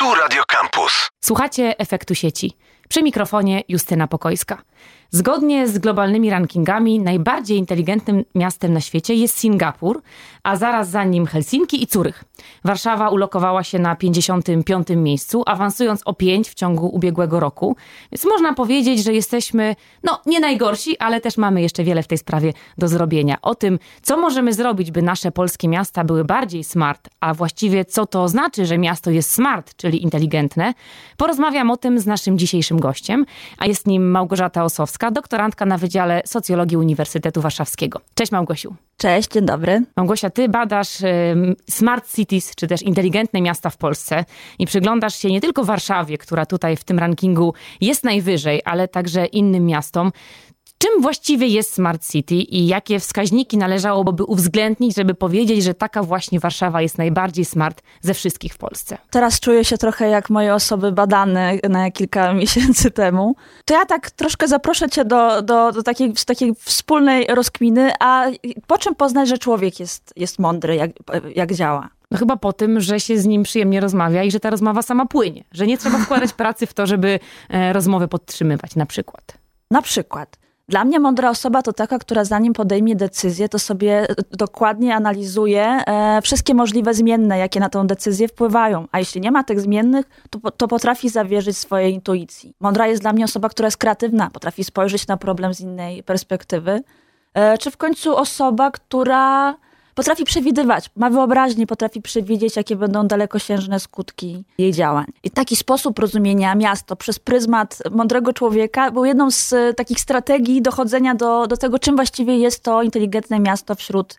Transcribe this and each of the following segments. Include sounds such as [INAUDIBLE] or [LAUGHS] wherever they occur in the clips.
Tu Radio Campus. Słuchacie efektu sieci. Przy mikrofonie Justyna Pokojska. Zgodnie z globalnymi rankingami najbardziej inteligentnym miastem na świecie jest Singapur, a zaraz za nim Helsinki i Curych. Warszawa ulokowała się na 55. miejscu, awansując o 5 w ciągu ubiegłego roku. Więc można powiedzieć, że jesteśmy, no nie najgorsi, ale też mamy jeszcze wiele w tej sprawie do zrobienia. O tym, co możemy zrobić, by nasze polskie miasta były bardziej smart, a właściwie co to znaczy, że miasto jest smart, czyli inteligentne, porozmawiam o tym z naszym dzisiejszym gościem, a jest nim Małgorzata Osowska, doktorantka na Wydziale Socjologii Uniwersytetu Warszawskiego. Cześć Małgosiu. Cześć, dzień dobry. Małgosia, ty badasz smart cities, czy też inteligentne miasta w Polsce i przyglądasz się nie tylko Warszawie, która tutaj w tym rankingu jest najwyżej, ale także innym miastom. Czym właściwie jest Smart City i jakie wskaźniki należałoby uwzględnić, żeby powiedzieć, że taka właśnie Warszawa jest najbardziej smart ze wszystkich w Polsce? Teraz czuję się trochę jak moje osoby badane na kilka [LAUGHS] miesięcy temu. To ja tak troszkę zaproszę cię do, do, do takiej, takiej wspólnej rozkminy, a po czym poznać, że człowiek jest, jest mądry, jak, jak działa? No chyba po tym, że się z nim przyjemnie rozmawia i że ta rozmowa sama płynie. Że nie trzeba wkładać pracy w to, żeby e, rozmowę podtrzymywać na przykład. Na przykład. Dla mnie mądra osoba to taka, która zanim podejmie decyzję, to sobie dokładnie analizuje e, wszystkie możliwe zmienne, jakie na tą decyzję wpływają. A jeśli nie ma tych zmiennych, to, to potrafi zawierzyć swojej intuicji. Mądra jest dla mnie osoba, która jest kreatywna, potrafi spojrzeć na problem z innej perspektywy. E, czy w końcu osoba, która potrafi przewidywać, ma wyobraźnię, potrafi przewidzieć, jakie będą dalekosiężne skutki jej działań. I taki sposób rozumienia miasto przez pryzmat mądrego człowieka był jedną z e, takich strategii dochodzenia do, do tego, czym właściwie jest to inteligentne miasto wśród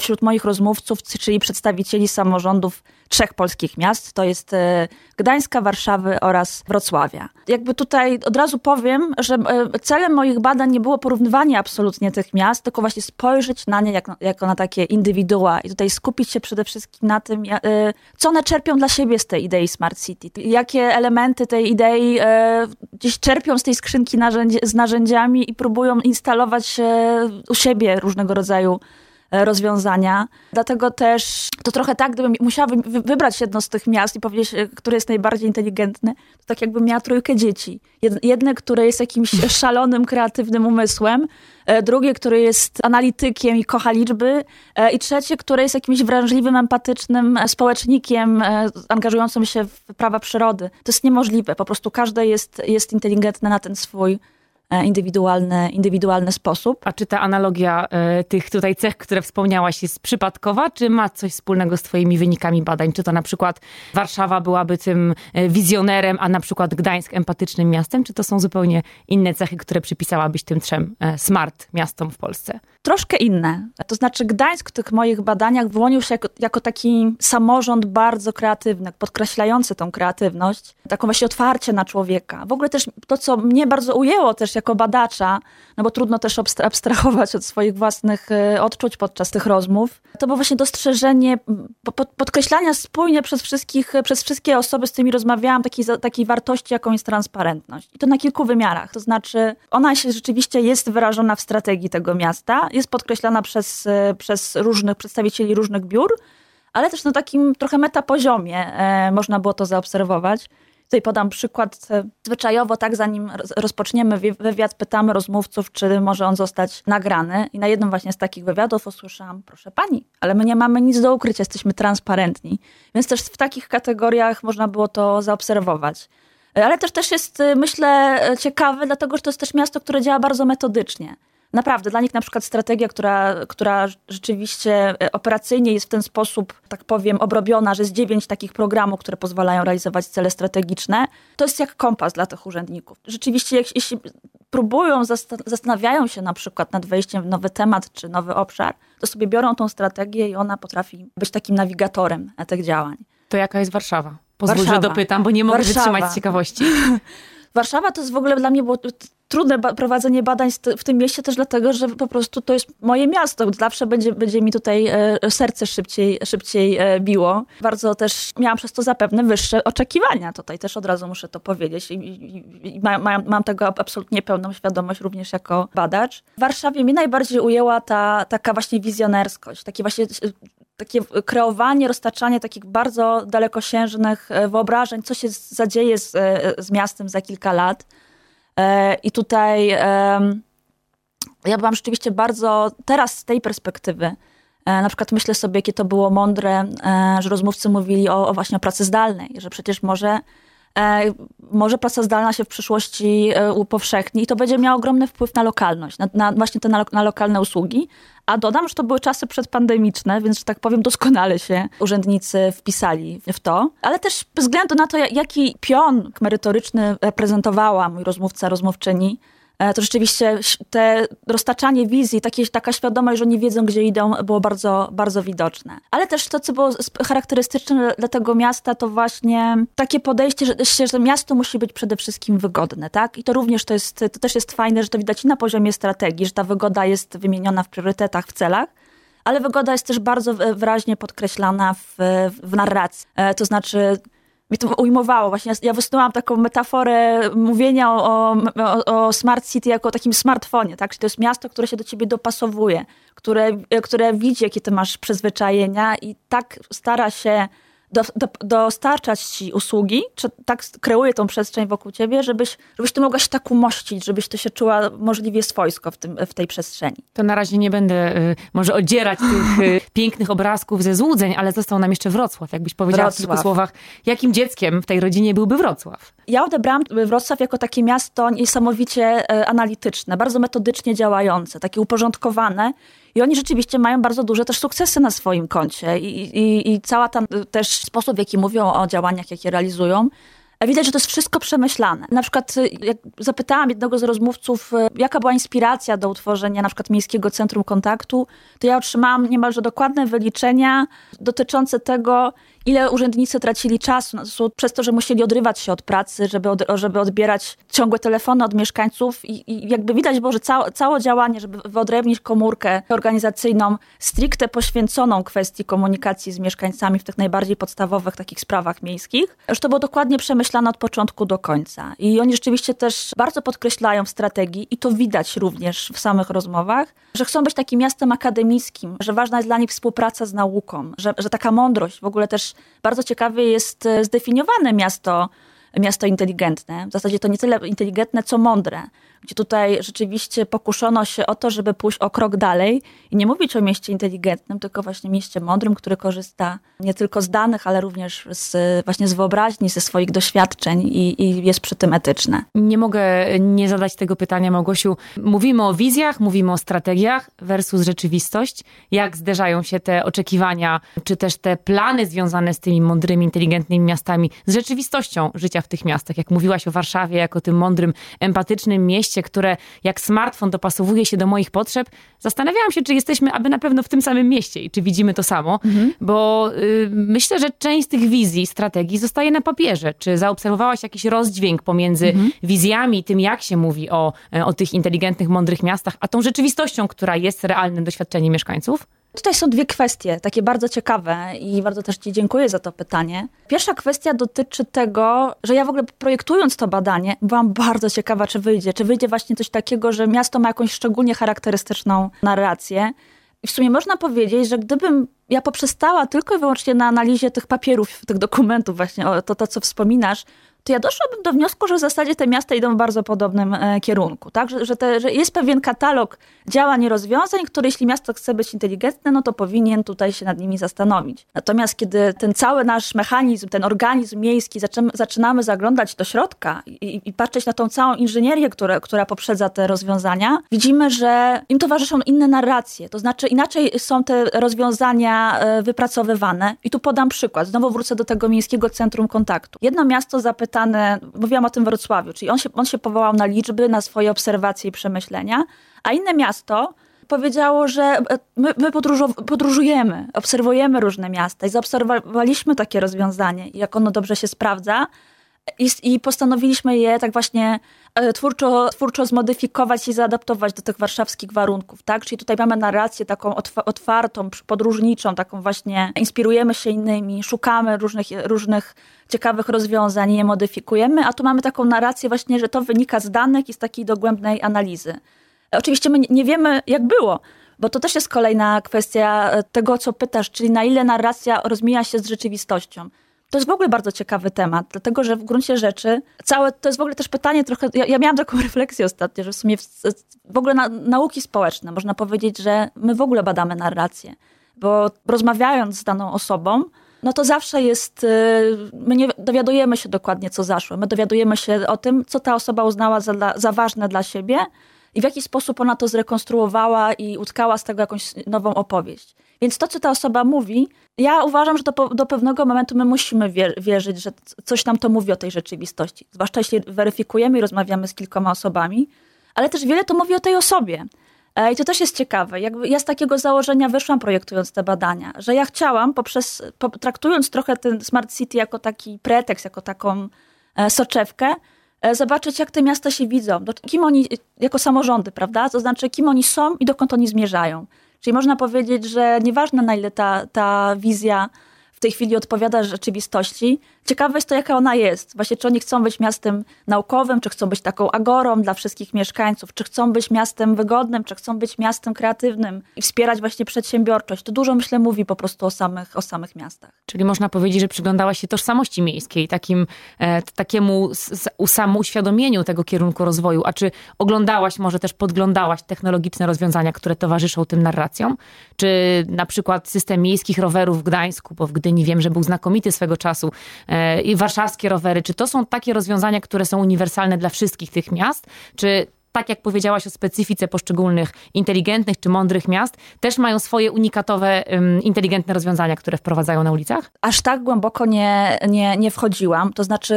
wśród moich rozmówców, czyli przedstawicieli samorządów trzech polskich miast. To jest e, Gdańska, Warszawy oraz Wrocławia. Jakby tutaj od razu powiem, że e, celem moich badań nie było porównywanie absolutnie tych miast, tylko właśnie spojrzeć na nie jak, jako na takie indywidua i tutaj skupić się przede wszystkim na tym, co one czerpią dla siebie z tej idei Smart City. Jakie elementy tej idei gdzieś czerpią z tej skrzynki narzędzi, z narzędziami i próbują instalować u siebie różnego rodzaju E, rozwiązania. Dlatego też to trochę tak, gdybym musiała wybrać jedno z tych miast i powiedzieć, e, które jest najbardziej inteligentne, to tak jakbym miała trójkę dzieci. Jedne, które jest jakimś [LAUGHS] szalonym, kreatywnym umysłem, e, drugie, które jest analitykiem i kocha liczby i trzecie, które jest jakimś wrażliwym, empatycznym społecznikiem angażującym się w prawa przyrody. To jest niemożliwe. Po prostu każde jest, jest inteligentne na ten swój E, indywidualny, indywidualny sposób. A czy ta analogia e, tych tutaj cech, które wspomniałaś, jest przypadkowa, czy ma coś wspólnego z Twoimi wynikami badań? Czy to na przykład Warszawa byłaby tym e, wizjonerem, a na przykład Gdańsk empatycznym miastem? Czy to są zupełnie inne cechy, które przypisałabyś tym trzem smart miastom w Polsce? Troszkę inne. To znaczy, Gdańsk w tych moich badaniach wyłonił się jako, jako taki samorząd bardzo kreatywny, podkreślający tą kreatywność, taką właśnie otwarcie na człowieka. W ogóle też to, co mnie bardzo ujęło też jako badacza, no bo trudno też abstrahować od swoich własnych e, odczuć podczas tych rozmów, to było właśnie dostrzeżenie, podkreślania spójnie przez, wszystkich, przez wszystkie osoby, z którymi rozmawiałam, takiej, takiej wartości, jaką jest transparentność. I to na kilku wymiarach. To znaczy, ona się rzeczywiście jest wyrażona w strategii tego miasta, jest podkreślana przez, e, przez różnych przedstawicieli różnych biur, ale też na takim trochę metapoziomie e, można było to zaobserwować. Tutaj podam przykład. E, zwyczajowo, tak, zanim rozpoczniemy wywiad, pytamy rozmówców, czy może on zostać nagrany. I na jednym właśnie z takich wywiadów usłyszałam, proszę pani, ale my nie mamy nic do ukrycia, jesteśmy transparentni. Więc też w takich kategoriach można było to zaobserwować. E, ale też, też jest, myślę, ciekawe, dlatego że to jest też miasto, które działa bardzo metodycznie. Naprawdę, dla nich na przykład strategia, która, która rzeczywiście e, operacyjnie jest w ten sposób, tak powiem, obrobiona, że jest dziewięć takich programów, które pozwalają realizować cele strategiczne, to jest jak kompas dla tych urzędników. Rzeczywiście, jak, jeśli próbują, zastanawiają się na przykład nad wejściem w nowy temat czy nowy obszar, to sobie biorą tą strategię i ona potrafi być takim nawigatorem tych działań. To jaka jest Warszawa? Pozwól, Warszawa. że dopytam, bo nie mogę Warszawa. wytrzymać ciekawości. [LAUGHS] Warszawa to jest w ogóle dla mnie było trudne prowadzenie badań w tym mieście też dlatego, że po prostu to jest moje miasto. Zawsze będzie, będzie mi tutaj e, serce szybciej, szybciej e, biło. Bardzo też miałam przez to zapewne wyższe oczekiwania. Tutaj też od razu muszę to powiedzieć i, i, i mam, mam tego absolutnie pełną świadomość również jako badacz. W Warszawie mnie najbardziej ujęła ta taka właśnie wizjonerskość, takie właśnie takie kreowanie, roztaczanie takich bardzo dalekosiężnych e, wyobrażeń, co się zadzieje z, e, z miastem za kilka lat. E, I tutaj ja byłam rzeczywiście bardzo, teraz z tej perspektywy, na przykład myślę sobie, jakie to było mądre, że rozmówcy mówili o, o właśnie o pracy zdalnej, że przecież może E, może praca zdalna się w przyszłości e, upowszechni i to będzie miało ogromny wpływ na lokalność, na, na właśnie te na, na, lokalne usługi. A dodam, że to były czasy przedpandemiczne, więc, że tak powiem, doskonale się urzędnicy wpisali w to. Ale też bez względu na to, jaki pion merytoryczny reprezentowała mój rozmówca, rozmówczyni, E, to rzeczywiście te roztaczanie wizji, takie, taka świadomość, że oni wiedzą, gdzie idą, było bardzo, bardzo widoczne. Ale też to, co było charakterystyczne dla tego miasta, to właśnie takie podejście, że, że miasto musi być przede wszystkim wygodne, tak? I to również to, jest, to też jest fajne, że to widać na poziomie strategii, że ta wygoda jest wymieniona w priorytetach, w celach, ale wygoda jest też bardzo wyraźnie podkreślana w, w narracji. E, to znaczy mi to ujmowało. Właśnie ja, ja taką metaforę mówienia o, o, o, Smart City jako o takim smartfonie, tak? Czyli to jest miasto, które się do ciebie dopasowuje, które, które widzi, jakie ty masz przyzwyczajenia i tak stara się do, do, dostarczać ci usługi, czy tak kreuje tą przestrzeń wokół ciebie, żebyś, żebyś ty mogła się tak umościć, żebyś ty się czuła możliwie swojsko w, tym, w tej przestrzeni. To na razie nie będę y, może odzierać tych y, [LAUGHS] pięknych obrazków ze złudzeń, ale został nam jeszcze Wrocław. Jakbyś powiedziała Wrocław. w kilku słowach, jakim dzieckiem w tej rodzinie byłby Wrocław? Ja odebrałam Wrocław jako takie miasto niesamowicie e, analityczne, bardzo metodycznie działające, takie uporządkowane i oni rzeczywiście mają bardzo duże też sukcesy na swoim koncie i, i, i cała tam też sposób, w jaki mówią o działaniach, jakie realizują, Widać, że to jest wszystko przemyślane. Na przykład y, jak zapytałam jednego z rozmówców, y, jaka była inspiracja do utworzenia na przykład Miejskiego Centrum Kontaktu, to ja otrzymałam niemalże dokładne wyliczenia dotyczące tego, ile urzędnicy tracili czasu przez to, że musieli odrywać się od pracy, żeby, od, żeby odbierać ciągłe telefony od mieszkańców i, i jakby widać było, że całe, całe działanie, żeby wyodrębnić komórkę organizacyjną stricte poświęconą kwestii komunikacji z mieszkańcami w tych najbardziej podstawowych takich sprawach miejskich, że to było dokładnie przemyślane od początku do końca. I oni rzeczywiście też bardzo podkreślają w strategii i to widać również w samych rozmowach, że chcą być takim miastem akademickim, że ważna jest dla nich współpraca z nauką, że, że taka mądrość, w ogóle też bardzo ciekawie jest e, zdefiniowane miasto, miasto inteligentne. W zasadzie to nie tyle inteligentne, co mądre gdzie tutaj rzeczywiście pokuszono się o to, żeby pójść o krok dalej i nie mówić o mieście inteligentnym, tylko właśnie mieście mądrym, które korzysta nie tylko z danych, ale również z, właśnie z wyobraźni, ze swoich doświadczeń i, i jest przy tym etyczne. Nie mogę nie zadać tego pytania, Małgosiu. Mówimy o wizjach, mówimy o strategiach versus rzeczywistość. Jak zderzają się te oczekiwania, czy też te plany związane z tymi mądrymi, inteligentnymi miastami z rzeczywistością życia w tych miastach? Jak mówiłaś o Warszawie jako tym mądrym, empatycznym mieście, które jak smartfon dopasowuje się do moich potrzeb, zastanawiałam się, czy jesteśmy aby na pewno w tym samym mieście i czy widzimy to samo, mhm. bo y, myślę, że część z tych wizji, strategii zostaje na papierze. Czy zaobserwowałaś jakiś rozdźwięk pomiędzy mhm. wizjami tym, jak się mówi o, o tych inteligentnych, mądrych miastach, a tą rzeczywistością, która jest realnym doświadczeniem mieszkańców? Tutaj są dwie kwestie, takie bardzo ciekawe i bardzo też Ci dziękuję za to pytanie. Pierwsza kwestia dotyczy tego, że ja w ogóle projektując to badanie, byłam bardzo ciekawa, czy wyjdzie. Czy wyjdzie właśnie coś takiego, że miasto ma jakąś szczególnie charakterystyczną narrację. I w sumie można powiedzieć, że gdybym ja poprzestała tylko i wyłącznie na analizie tych papierów, tych dokumentów, właśnie to, to co wspominasz, to ja doszłabym do wniosku, że w zasadzie te miasta idą w bardzo podobnym e, kierunku, tak? Że, że, te, że, jest pewien katalog działań i rozwiązań, które jeśli miasto chce być inteligentne, no to powinien tutaj się nad nimi zastanowić. Natomiast kiedy ten cały nasz mechanizm, ten organizm miejski zaczynamy, zaczynamy zaglądać do środka i, i, patrzeć na tą całą inżynierię, która, która poprzedza te rozwiązania, widzimy, że im towarzyszą inne narracje, to znaczy inaczej są te rozwiązania e, wypracowywane. I tu podam przykład. Znowu wrócę do tego miejskiego centrum kontaktu. Jedno miasto zapyta mówiłam o tym Wrocławiu, czyli on się, on się powołał na liczby, na swoje obserwacje i przemyślenia, a inne miasto powiedziało, że e, my, my podróżujemy, obserwujemy różne miasta i zaobserwowaliśmy takie rozwiązanie, jak ono dobrze się sprawdza i, i postanowiliśmy je tak właśnie e, twórczo, twórczo zmodyfikować i zaadaptować do tych warszawskich warunków, tak? Czyli tutaj mamy narrację taką otwartą, podróżniczą, taką właśnie inspirujemy się innymi, szukamy różnych, różnych ciekawych rozwiązań i je modyfikujemy, a tu mamy taką narrację właśnie, że to wynika z danych i z takiej dogłębnej analizy. Oczywiście my nie wiemy, jak było, bo to też jest kolejna kwestia tego, co pytasz, czyli na ile narracja rozmija się z rzeczywistością. To jest w ogóle bardzo ciekawy temat, dlatego że w gruncie rzeczy całe, to jest w ogóle też pytanie trochę, ja, ja miałam taką [LAUGHS] refleksję ostatnio, że w sumie w, w ogóle na, nauki społeczne, można powiedzieć, że my w ogóle badamy narrację, bo rozmawiając z daną osobą, no to zawsze jest, y, my nie dowiadujemy się dokładnie, co zaszło. My dowiadujemy się o tym, co ta osoba uznała za, za ważne dla siebie i w jaki sposób ona to zrekonstruowała i utkała z tego jakąś nową opowieść. Więc to, co ta osoba mówi, ja uważam, że do, do pewnego momentu my musimy wierzyć, że coś nam to mówi o tej rzeczywistości. Zwłaszcza jeśli weryfikujemy i rozmawiamy z kilkoma osobami, ale też wiele to mówi o tej osobie. E, I to też jest ciekawe. Jakby ja z takiego założenia wyszłam projektując te badania, że ja chciałam poprzez, traktując trochę ten Smart City jako taki pretekst, jako taką e, soczewkę, e, zobaczyć, jak te miasta się widzą, kim oni, jako samorządy, prawda? To znaczy, kim oni są i dokąd oni zmierzają. Czyli można powiedzieć, że nieważne na ile ta, ta wizja w tej chwili odpowiada rzeczywistości, Ciekawe jest to, jaka ona jest. Właśnie, czy oni chcą być miastem naukowym, czy chcą być taką agorą dla wszystkich mieszkańców, czy chcą być miastem wygodnym, czy chcą być miastem kreatywnym i wspierać właśnie przedsiębiorczość. To dużo, myślę, mówi po prostu o samych, o samych miastach. Czyli można powiedzieć, że przyglądała się tożsamości miejskiej, takim, e, takiemu samouświadomieniu tego kierunku rozwoju. A czy oglądałaś, może też podglądałaś technologiczne rozwiązania, które towarzyszą tym narracjom? Czy na przykład system miejskich rowerów w Gdańsku, bo w Gdyni wiem, że był znakomity swego czasu, E, i warszawskie rowery, czy to są takie rozwiązania, które są uniwersalne dla wszystkich tych miast, czy tak jak powiedziałaś o specyfice poszczególnych inteligentnych czy mądrych miast, też mają swoje unikatowe, inteligentne rozwiązania, które wprowadzają na ulicach? Aż tak głęboko nie, nie, nie wchodziłam. To znaczy,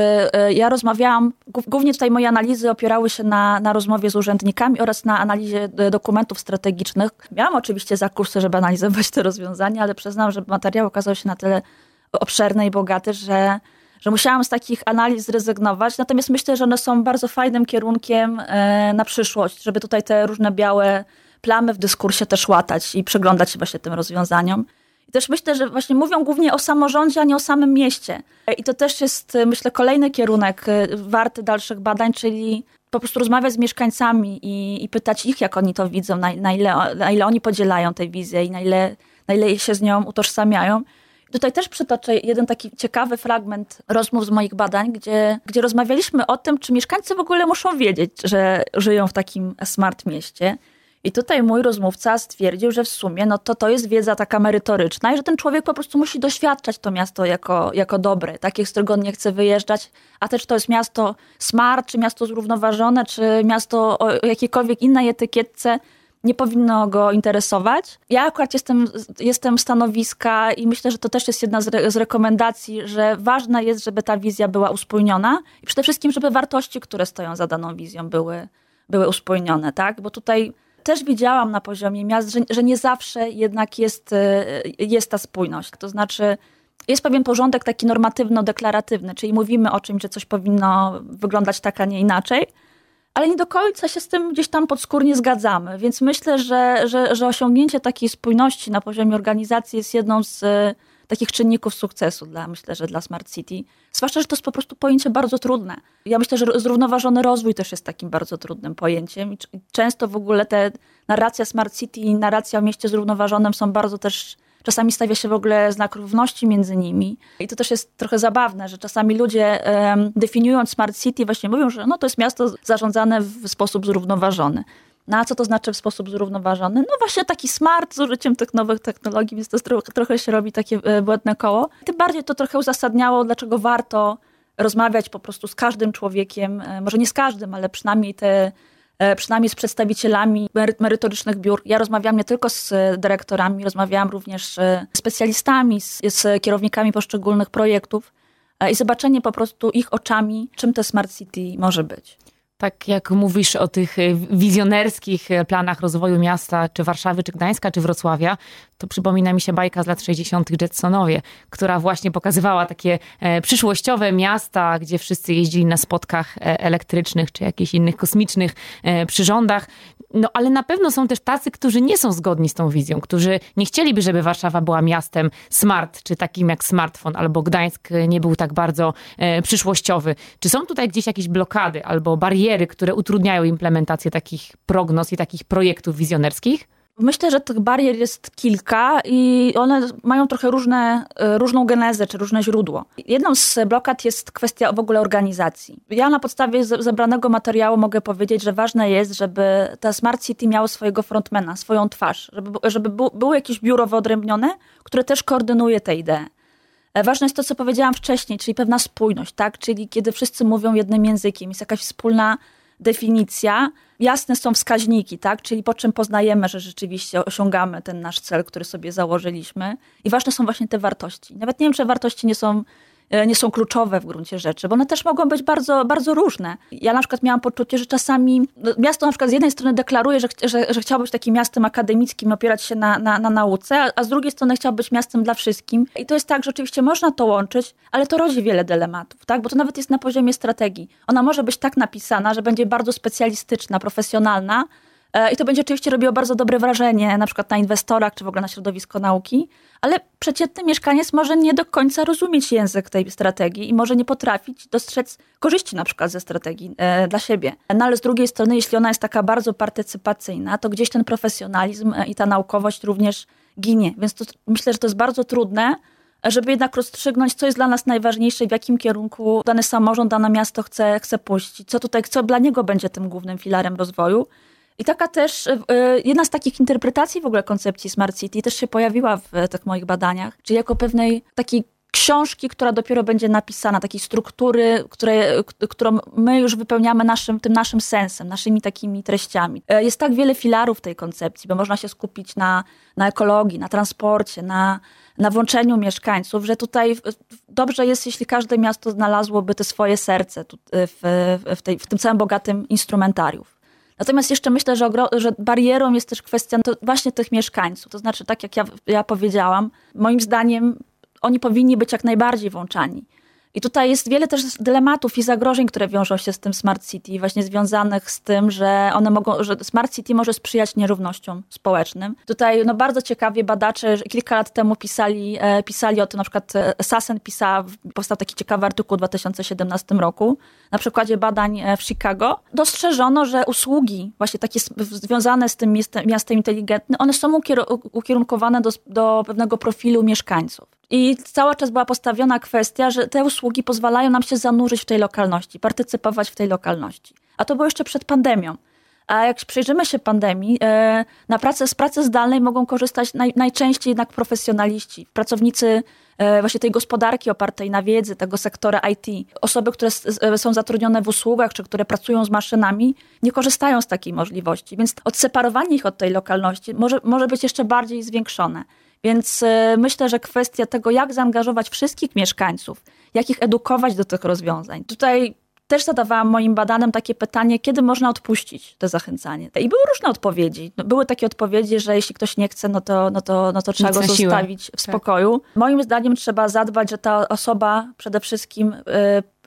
y, ja rozmawiałam, głównie tutaj moje analizy opierały się na, na rozmowie z urzędnikami oraz na analizie y, dokumentów strategicznych. Miałam oczywiście zakursy, żeby analizować te rozwiązania, ale przyznam, że materiał okazał się na tyle obszerne i bogate, że, że musiałam z takich analiz zrezygnować. Natomiast myślę, że one są bardzo fajnym kierunkiem e, na przyszłość, żeby tutaj te różne białe plamy w dyskursie też łatać i przyglądać się właśnie tym rozwiązaniom. I też myślę, że właśnie mówią głównie o samorządzie, a nie o samym mieście. I to też jest, myślę, kolejny kierunek e, warty dalszych badań, czyli po prostu rozmawiać z mieszkańcami i, i pytać ich, jak oni to widzą, na, na, ile, na ile oni podzielają tę wizję i na ile, na ile się z nią utożsamiają. Tutaj też przytoczę jeden taki ciekawy fragment rozmów z moich badań, gdzie, gdzie rozmawialiśmy o tym, czy mieszkańcy w ogóle muszą wiedzieć, że żyją w takim smart mieście. I tutaj mój rozmówca stwierdził, że w sumie no to, to jest wiedza taka merytoryczna i że ten człowiek po prostu musi doświadczać to miasto jako, jako dobre, takie, z którego on nie chce wyjeżdżać, a też to jest miasto smart, czy miasto zrównoważone, czy miasto o jakiejkolwiek innej etykietce, nie powinno go interesować. Ja akurat jestem, jestem stanowiska i myślę, że to też jest jedna z, re, z rekomendacji, że ważne jest, żeby ta wizja była uspójniona i przede wszystkim, żeby wartości, które stoją za daną wizją, były, były uspójnione, tak? Bo tutaj też widziałam na poziomie miast, że, że nie zawsze jednak jest, jest ta spójność. To znaczy, jest pewien porządek taki normatywno-deklaratywny, czyli mówimy o czymś, że coś powinno wyglądać tak, a nie inaczej, ale nie do końca się z tym gdzieś tam podskórnie zgadzamy. Więc myślę, że, że, że osiągnięcie takiej spójności na poziomie organizacji jest jedną z e, takich czynników sukcesu dla, myślę, że dla Smart City. Zwłaszcza, że to jest po prostu pojęcie bardzo trudne. Ja myślę, że zrównoważony rozwój też jest takim bardzo trudnym pojęciem i często w ogóle te narracja Smart City i narracja o mieście zrównoważonym są bardzo też Czasami stawia się w ogóle znak równości między nimi. I to też jest trochę zabawne, że czasami ludzie um, definiując Smart City właśnie mówią, że no, to jest miasto zarządzane w sposób zrównoważony. No a co to znaczy w sposób zrównoważony? No właśnie taki smart z użyciem tych nowych technologii, więc to trochę, się robi takie e, błędne koło. Tym bardziej to trochę uzasadniało, dlaczego warto rozmawiać po prostu z każdym człowiekiem, e, może nie z każdym, ale przynajmniej te przynajmniej z przedstawicielami merytorycznych biur. Ja rozmawiałam nie tylko z e, dyrektorami, rozmawiałam również z specjalistami, z, z kierownikami poszczególnych projektów e, i zobaczenie po prostu ich oczami, czym to Smart City może być. Tak jak mówisz o tych wizjonerskich planach rozwoju miasta, czy Warszawy, czy Gdańska, czy Wrocławia, to przypomina mi się bajka z lat 60. Jetsonowie, która właśnie pokazywała takie e, przyszłościowe miasta, gdzie wszyscy jeździli na spotkach e, elektrycznych, czy jakichś innych kosmicznych e, przyrządach. No ale na pewno są też tacy, którzy nie są zgodni z tą wizją, którzy nie chcieliby, żeby Warszawa była miastem smart, czy takim jak smartfon, albo Gdańsk nie był tak bardzo e, przyszłościowy. Czy są tutaj gdzieś jakieś blokady albo bariery, które utrudniają implementację takich prognoz i takich projektów wizjonerskich? Myślę, że tych barier jest kilka i one mają trochę różne, e, różną genezę czy różne źródło. Jedną z blokad jest kwestia w ogóle organizacji. Ja na podstawie zebranego materiału mogę powiedzieć, że ważne jest, żeby ta Smart City miało swojego frontmana, swoją twarz, żeby, żeby było jakieś biuro wyodrębnione, które też koordynuje te idee. E, ważne jest to, co powiedziałam wcześniej, czyli pewna spójność, tak? Czyli kiedy wszyscy mówią jednym językiem, jest jakaś wspólna definicja, jasne są wskaźniki, tak? czyli po czym poznajemy, że rzeczywiście osiągamy ten nasz cel, który sobie założyliśmy. I ważne są właśnie te wartości. Nawet nie wiem, czy wartości nie są nie są kluczowe w gruncie rzeczy, bo one też mogą być bardzo, bardzo różne. Ja na przykład miałam poczucie, że czasami no, miasto na przykład z jednej strony deklaruje, że, że, że być takim miastem akademickim, opierać się na, na, na nauce, a z drugiej strony chciało być miastem dla wszystkim. I to jest tak, że oczywiście można to łączyć, ale to rodzi wiele dylematów, tak? bo to nawet jest na poziomie strategii. Ona może być tak napisana, że będzie bardzo specjalistyczna, profesjonalna, E, I to będzie oczywiście robiło bardzo dobre wrażenie, na przykład na inwestorach, czy w ogóle na środowisko nauki, ale przeciętny mieszkaniec może nie do końca rozumieć język tej strategii i może nie potrafić dostrzec korzyści na przykład ze strategii e, dla siebie. No ale z drugiej strony, jeśli ona jest taka bardzo partycypacyjna, to gdzieś ten profesjonalizm e, i ta naukowość również ginie. Więc to, myślę, że to jest bardzo trudne, żeby jednak rozstrzygnąć, co jest dla nas najważniejsze, w jakim kierunku dany samorząd, dane miasto chce, chce pójść, co tutaj, co dla niego będzie tym głównym filarem rozwoju. I taka też, e, jedna z takich interpretacji w ogóle koncepcji Smart City też się pojawiła w tych moich badaniach, czyli jako pewnej takiej książki, która dopiero będzie napisana, takiej struktury, które, którą my już wypełniamy naszym, tym naszym sensem, naszymi takimi treściami. E, jest tak wiele filarów tej koncepcji, bo można się skupić na, na ekologii, na transporcie, na, na włączeniu mieszkańców, że tutaj dobrze jest, jeśli każde miasto znalazłoby te swoje serce w, w, tej, w tym całym bogatym instrumentarium. Natomiast jeszcze myślę, że, że barierą jest też kwestia właśnie tych mieszkańców. To znaczy, tak jak ja, ja powiedziałam, moim zdaniem oni powinni być jak najbardziej włączani. I tutaj jest wiele też dylematów i zagrożeń, które wiążą się z tym Smart City, właśnie związanych z tym, że one mogą, że Smart City może sprzyjać nierównościom społecznym. Tutaj no, bardzo ciekawie badacze kilka lat temu pisali, e, pisali o tym, na przykład e, Sassen pisała, powstał taki ciekawy artykuł w 2017 roku, na przykładzie badań e, w Chicago. Dostrzeżono, że usługi właśnie takie związane z tym miastem, miastem inteligentnym, one są ukierunkowane do, do pewnego profilu mieszkańców. I cały czas była postawiona kwestia, że te usługi pozwalają nam się zanurzyć w tej lokalności, partycypować w tej lokalności. A to było jeszcze przed pandemią. A jak przyjrzymy się pandemii, e, na pracę, z pracy zdalnej mogą korzystać naj, najczęściej jednak profesjonaliści, pracownicy e, właśnie tej gospodarki opartej na wiedzy, tego sektora IT. Osoby, które e, są zatrudnione w usługach, czy które pracują z maszynami, nie korzystają z takiej możliwości. Więc odseparowanie ich od tej lokalności może, może być jeszcze bardziej zwiększone. Więc e, myślę, że kwestia tego, jak zaangażować wszystkich mieszkańców, jak ich edukować do tych rozwiązań. Tutaj też zadawałam moim badanym takie pytanie, kiedy można odpuścić to zachęcanie. I były różne odpowiedzi. No, były takie odpowiedzi, że jeśli ktoś nie chce, no to, no to, no to trzeba go zostawić w tak. spokoju. Tak. Moim zdaniem trzeba zadbać, że ta osoba przede wszystkim,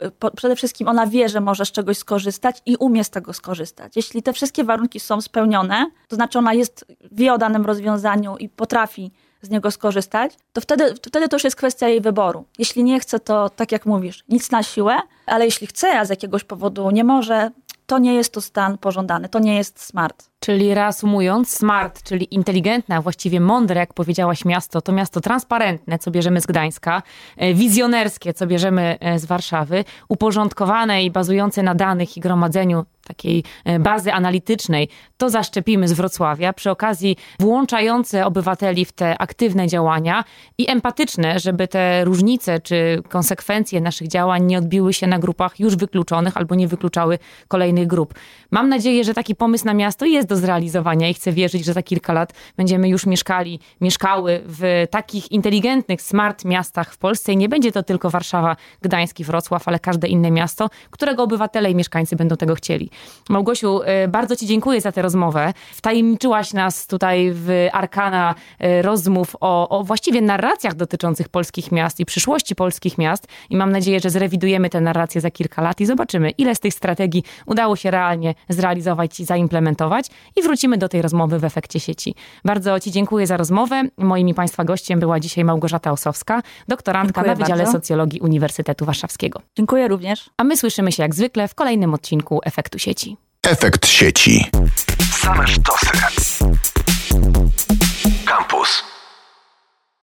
yy, po, przede wszystkim ona wie, że może z czegoś skorzystać i umie z tego skorzystać. Jeśli te wszystkie warunki są spełnione, to znaczy ona jest, wie o danym rozwiązaniu i potrafi z niego skorzystać, to wtedy, wtedy to już jest kwestia jej wyboru. Jeśli nie chce, to tak jak mówisz, nic na siłę, ale jeśli chce, a z jakiegoś powodu nie może, to nie jest to stan pożądany, to nie jest smart. Czyli reasumując, smart, czyli inteligentne, a właściwie mądre, jak powiedziałaś miasto, to miasto transparentne, co bierzemy z Gdańska, e, wizjonerskie, co bierzemy e, z Warszawy, uporządkowane i bazujące na danych i gromadzeniu takiej e, bazy analitycznej, to zaszczepimy z Wrocławia, przy okazji włączające obywateli w te aktywne działania i empatyczne, żeby te różnice czy konsekwencje naszych działań nie odbiły się na grupach już wykluczonych albo nie wykluczały kolejnych grup. Mam nadzieję, że taki pomysł na miasto jest do zrealizowania i chcę wierzyć, że za kilka lat będziemy już mieszkali, mieszkały w takich inteligentnych, smart miastach w Polsce i nie będzie to tylko Warszawa, Gdańsk i Wrocław, ale każde inne miasto, którego obywatele i mieszkańcy będą tego chcieli. Małgosiu, y, bardzo Ci dziękuję za tę rozmowę. Wtajemniczyłaś nas tutaj w arkana y, rozmów o, o właściwie narracjach dotyczących polskich miast i przyszłości polskich miast i mam nadzieję, że zrewidujemy te narracje za kilka lat i zobaczymy, ile z tych strategii udało się realnie zrealizować i zaimplementować i wrócimy do tej rozmowy w efekcie sieci. Bardzo Ci dziękuję za rozmowę. Moim i Państwa gościem była dzisiaj Małgorzata Osowska, doktorantka Dziękuję na Wydziale bardzo. Socjologii Uniwersytetu Warszawskiego. Dziękuję również. A my słyszymy się jak zwykle w kolejnym odcinku Efektu Sieci. Efekt sieci. Same sztosy. Campus.